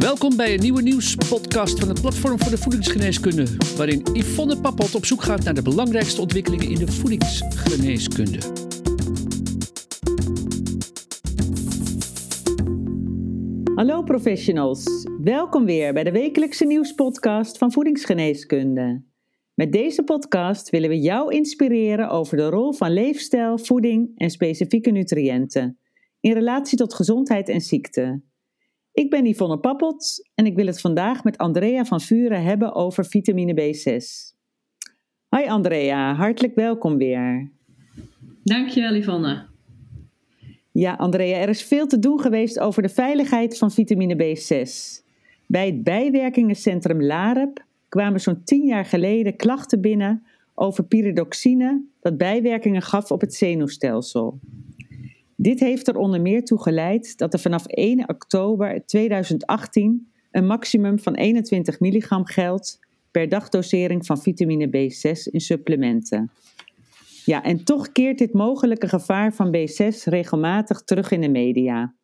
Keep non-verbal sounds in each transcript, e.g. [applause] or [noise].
Welkom bij een nieuwe nieuwspodcast van het Platform voor de Voedingsgeneeskunde, waarin Yvonne Pappot op zoek gaat naar de belangrijkste ontwikkelingen in de voedingsgeneeskunde. Hallo professionals, welkom weer bij de wekelijkse nieuwspodcast van Voedingsgeneeskunde. Met deze podcast willen we jou inspireren over de rol van leefstijl, voeding en specifieke nutriënten in relatie tot gezondheid en ziekte. Ik ben Yvonne Pappot en ik wil het vandaag met Andrea van Vuren hebben over vitamine B6. Hoi Andrea, hartelijk welkom weer. Dankjewel Yvonne. Ja, Andrea, er is veel te doen geweest over de veiligheid van vitamine B6. Bij het bijwerkingencentrum LAREP kwamen zo'n tien jaar geleden klachten binnen over pyridoxine dat bijwerkingen gaf op het zenuwstelsel. Dit heeft er onder meer toe geleid dat er vanaf 1 oktober 2018 een maximum van 21 milligram geldt per dagdosering van vitamine B6 in supplementen. Ja, en toch keert dit mogelijke gevaar van B6 regelmatig terug in de media.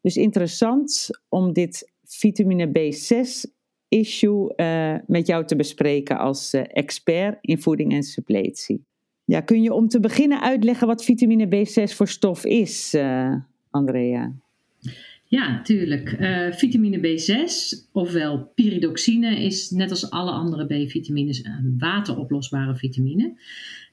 Dus interessant om dit vitamine B6 issue uh, met jou te bespreken als uh, expert in voeding en suppletie. Ja, kun je om te beginnen uitleggen wat vitamine B6 voor stof is, uh, Andrea? Ja, tuurlijk. Uh, vitamine B6, ofwel pyridoxine, is net als alle andere B-vitamines een wateroplosbare vitamine.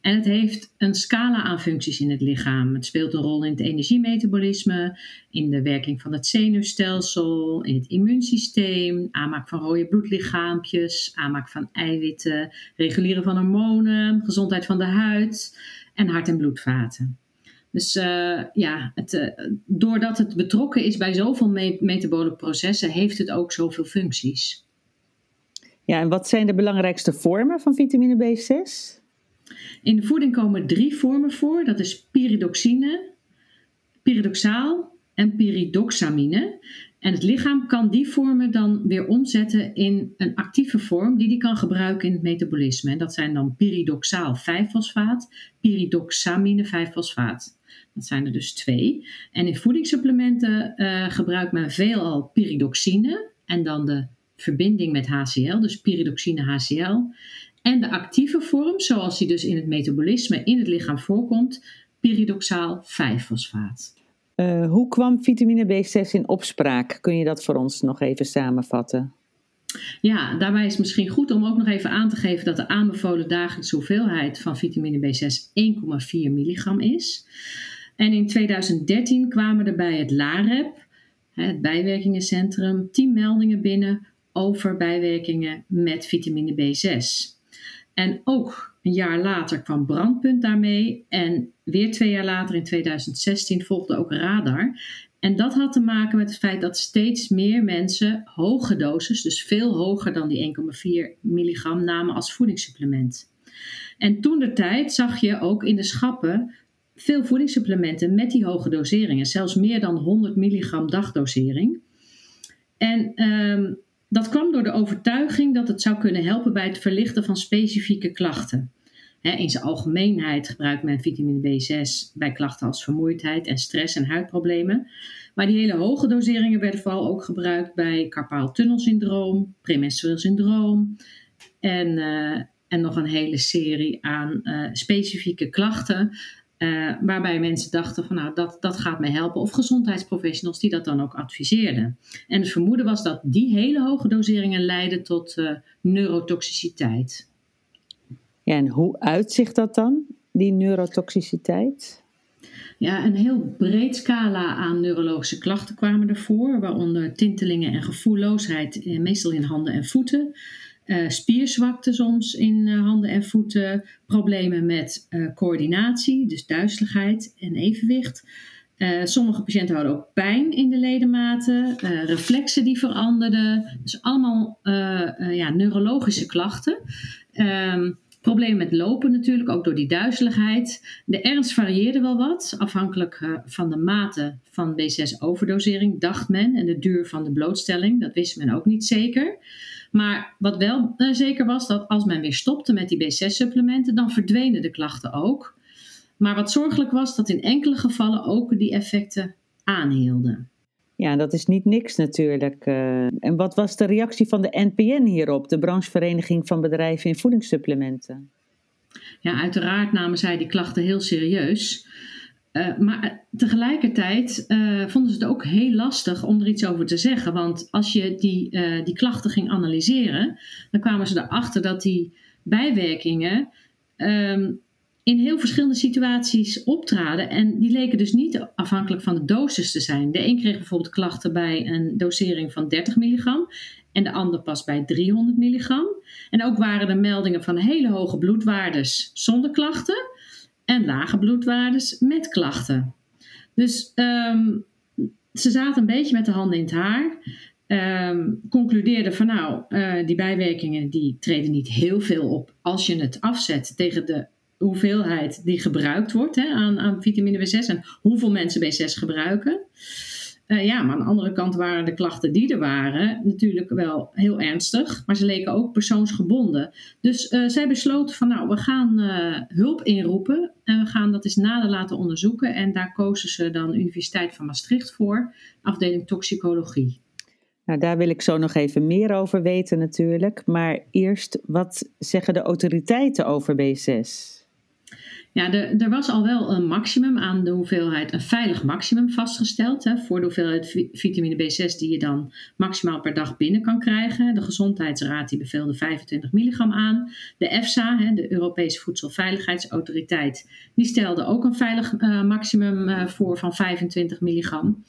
En het heeft een scala aan functies in het lichaam. Het speelt een rol in het energiemetabolisme, in de werking van het zenuwstelsel, in het immuunsysteem, aanmaak van rode bloedlichaampjes, aanmaak van eiwitten, reguleren van hormonen, gezondheid van de huid en hart- en bloedvaten. Dus uh, ja, het, uh, doordat het betrokken is bij zoveel me metabole processen, heeft het ook zoveel functies. Ja, en wat zijn de belangrijkste vormen van vitamine B6? In de voeding komen drie vormen voor. Dat is pyridoxine, pyridoxaal en pyridoxamine. En het lichaam kan die vormen dan weer omzetten in een actieve vorm die die kan gebruiken in het metabolisme. En dat zijn dan pyridoxaal 5-fosfaat, pyridoxamine 5-fosfaat. Dat zijn er dus twee. En in voedingssupplementen uh, gebruikt men veelal pyridoxine en dan de verbinding met HCl, dus pyridoxine HCl. En de actieve vorm, zoals die dus in het metabolisme in het lichaam voorkomt, pyridoxaal 5-fosfaat. Uh, hoe kwam vitamine B6 in opspraak? Kun je dat voor ons nog even samenvatten? Ja, daarbij is het misschien goed om ook nog even aan te geven dat de aanbevolen dagelijkse hoeveelheid van vitamine B6 1,4 milligram is. En in 2013 kwamen er bij het LAREP, het bijwerkingencentrum, 10 meldingen binnen over bijwerkingen met vitamine B6. En ook een jaar later kwam Brandpunt daarmee. En weer twee jaar later, in 2016, volgde ook Radar. En dat had te maken met het feit dat steeds meer mensen hoge doses, dus veel hoger dan die 1,4 milligram, namen als voedingssupplement. En toen de tijd zag je ook in de schappen veel voedingssupplementen met die hoge doseringen, zelfs meer dan 100 milligram dagdosering. En um, dat kwam door de overtuiging dat het zou kunnen helpen bij het verlichten van specifieke klachten. in zijn algemeenheid gebruikt men vitamine B6 bij klachten als vermoeidheid en stress en huidproblemen. Maar die hele hoge doseringen werden vooral ook gebruikt bij carpaaltunnelsyndroom, premenstrueel syndroom en, uh, en nog een hele serie aan uh, specifieke klachten uh, waarbij mensen dachten van nou dat, dat gaat mij helpen. Of gezondheidsprofessionals die dat dan ook adviseerden. En het vermoeden was dat die hele hoge doseringen leiden tot uh, neurotoxiciteit. Ja, en hoe uitzicht dat dan, die neurotoxiciteit? Ja, een heel breed scala aan neurologische klachten kwamen ervoor, waaronder tintelingen en gevoelloosheid, eh, meestal in handen en voeten. Uh, spierzwakte soms in uh, handen en voeten, problemen met uh, coördinatie, dus duizeligheid en evenwicht. sommige patiënten hadden ook pijn in de ledematen, reflexen die veranderden. Dus allemaal ja, neurologische klachten. Um, problemen met lopen natuurlijk, ook door die duizeligheid. De ernst varieerde wel wat, afhankelijk van de mate van B6-overdosering, dacht men, en de duur van de blootstelling. Dat wist men ook niet zeker. Maar wat wel uh, zeker was, dat als men weer stopte met die B6-supplementen, dan verdwenen de klachten ook. Maar wat zorgelijk was, dat in enkele gevallen ook die effecten aanhielden. Ja, dat is niet niks natuurlijk. Uh, en wat was de reactie van de NPN hierop, de branchevereniging van bedrijven in voedingssupplementen? Ja, uiteraard namen zij die klachten heel serieus. Uh, maar tegelijkertijd uh, vonden ze het ook heel lastig om er iets over te zeggen. Want als je die, die klachten ging analyseren, dan kwamen ze erachter dat die bijwerkingen um, in heel verschillende situaties optraden. En die leken dus niet afhankelijk van de dosis te zijn. De een kreeg bijvoorbeeld klachten bij een dosering van 30 milligram en de ander pas bij 300 milligram. En ook waren er meldingen van hele hoge bloedwaardes zonder klachten en lage bloedwaardes met klachten. Dus um, ze zaten een beetje met de handen in het haar. Um, concludeerden van nou, uh, die bijwerkingen die treden niet heel veel op als je het afzet tegen de hoeveelheid die gebruikt wordt hè, aan, aan vitamine B6 en hoeveel mensen B6 gebruiken. Uh, ja, maar aan de andere kant waren de klachten die er waren natuurlijk wel heel ernstig, maar ze leken ook persoonsgebonden. Dus uh, zij besloten van nou, we gaan uh, hulp inroepen en we gaan dat eens nader laten onderzoeken. En daar kozen ze dan Universiteit van Maastricht voor, afdeling toxicologie. Nou, daar wil ik zo nog even meer over weten natuurlijk. Maar eerst, wat zeggen de autoriteiten over B6? Ja, de, er was al wel een maximum aan de hoeveelheid, een veilig maximum vastgesteld hè, voor de hoeveelheid vitamine B6 die je dan maximaal per dag binnen kan krijgen. De Gezondheidsraad die beveelde 25 milligram aan. De EFSA, hè, de Europese Voedselveiligheidsautoriteit, die stelde ook een veilig uh, maximum uh, voor van 25 milligram.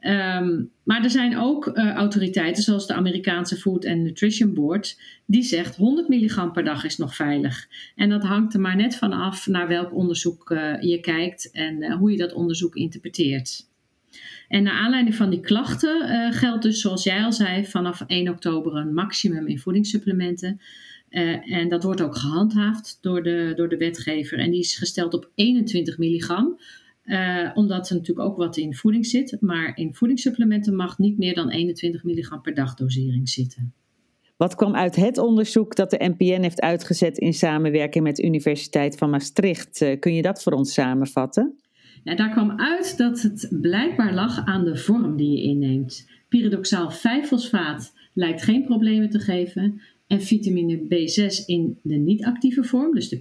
Um, maar er zijn ook uh, autoriteiten, zoals de Amerikaanse Food and Nutrition Board, die zegt 100 milligram per dag is nog veilig. En dat hangt er maar net van af naar welk onderzoek uh, je kijkt en uh, hoe je dat onderzoek interpreteert. En naar aanleiding van die klachten geldt dus, zoals jij al zei, vanaf 1 oktober een maximum in voedingssupplementen. en dat wordt ook gehandhaafd door de, door de wetgever. En die is gesteld op 21 milligram. Uh, omdat er natuurlijk ook wat in voeding zit. Maar in voedingssupplementen mag niet meer dan 21 milligram per dag dosering zitten. Wat kwam uit het onderzoek dat de NPN heeft uitgezet in samenwerking met de Universiteit van Maastricht? Uh, kun je dat voor ons samenvatten? Ja, daar kwam uit dat het blijkbaar lag aan de vorm die je inneemt. Pyridoxaal 5-fosfaat lijkt geen problemen te geven. En vitamine B6 in de niet-actieve vorm, dus de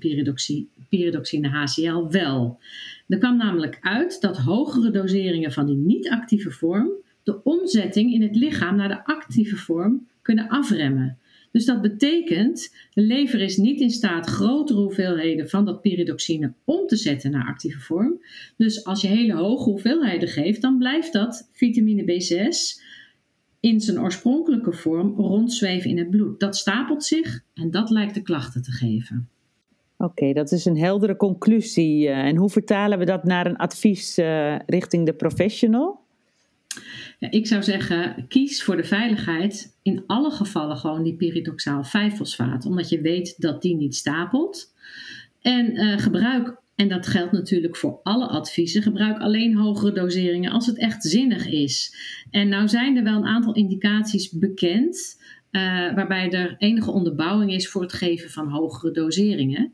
pyridoxine HCl, wel. Er kwam namelijk uit dat hogere doseringen van die niet-actieve vorm de omzetting in het lichaam naar de actieve vorm kunnen afremmen. Dus dat betekent, de lever is niet in staat grotere hoeveelheden van dat pyridoxine om te zetten naar actieve vorm. Dus als je hele hoge hoeveelheden geeft, dan blijft dat vitamine B6 in zijn oorspronkelijke vorm rondzweven in het bloed. Dat stapelt zich en dat lijkt de klachten te geven. Oké, dat is een heldere conclusie. Eh, en hoe vertalen we dat naar een advies uh, richting de professional? Ja, ik zou zeggen, kies voor de veiligheid in alle gevallen gewoon die pyridoxaal 5-fosfaat, omdat je weet dat die niet stapelt. En uh, gebruik, en dat geldt natuurlijk voor alle adviezen, gebruik alleen hogere doseringen als het echt zinnig is. En nou zijn er wel een aantal indicaties bekend uh, waarbij er enige onderbouwing is voor het geven van hogere doseringen.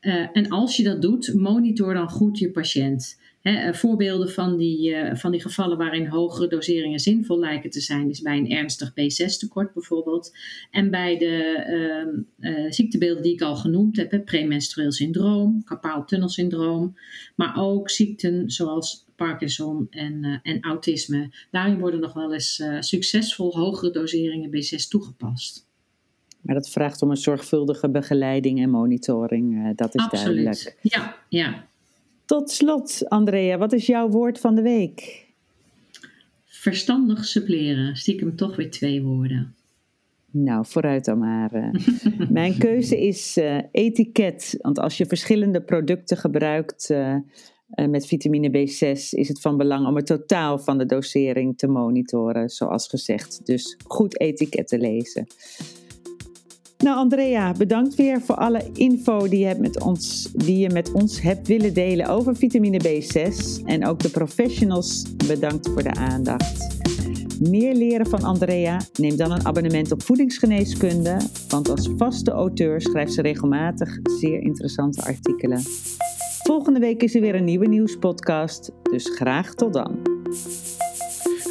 Uh, en als je dat doet, monitor dan goed je patiënt. He, uh, voorbeelden van die, van die gevallen waarin hogere doseringen zinvol lijken te zijn, is bij een ernstig B6-tekort bijvoorbeeld. En bij de ehm, ziektebeelden die ik al genoemd heb, premenstrueel syndroom, carpaaltunnelsyndroom, maar ook ziekten zoals Parkinson en, en autisme. Daarin worden nog wel eens succesvol hogere doseringen B6 toegepast. Maar dat vraagt om een zorgvuldige begeleiding en monitoring, dat is Absoluut. duidelijk. Ja, ja. Tot slot, Andrea, wat is jouw woord van de week? Verstandig suppleren, stiekem toch weer twee woorden. Nou, vooruit dan maar. [laughs] Mijn keuze is etiket. Want als je verschillende producten gebruikt, uh, met vitamine B6 is het van belang om het totaal van de dosering te monitoren, zoals gezegd. Dus goed etiketten lezen. Nou, Andrea, bedankt weer voor alle info die je, hebt met ons, die je met ons hebt willen delen over vitamine B6. En ook de professionals bedankt voor de aandacht. Meer leren van Andrea? Neem dan een abonnement op voedingsgeneeskunde, want als vaste auteur schrijft ze regelmatig zeer interessante artikelen. Volgende week is er weer een nieuwe nieuwspodcast, dus graag tot dan.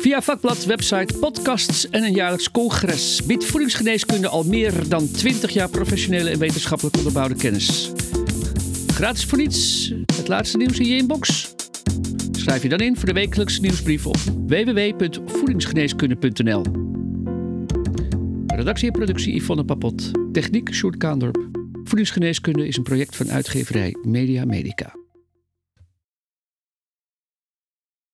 Via vakblad, website, podcasts en een jaarlijks congres biedt voedingsgeneeskunde al meer dan 20 jaar professionele en wetenschappelijk onderbouwde kennis. Gratis voor niets, het laatste nieuws in je inbox. Schrijf je dan in voor de wekelijkse nieuwsbrief op www.voedingsgeneeskunde.nl. Redactie en productie Yvonne Papot. Techniek Sjoerd Kaandorp. Voedingsgeneeskunde is een project van uitgeverij Media Medica.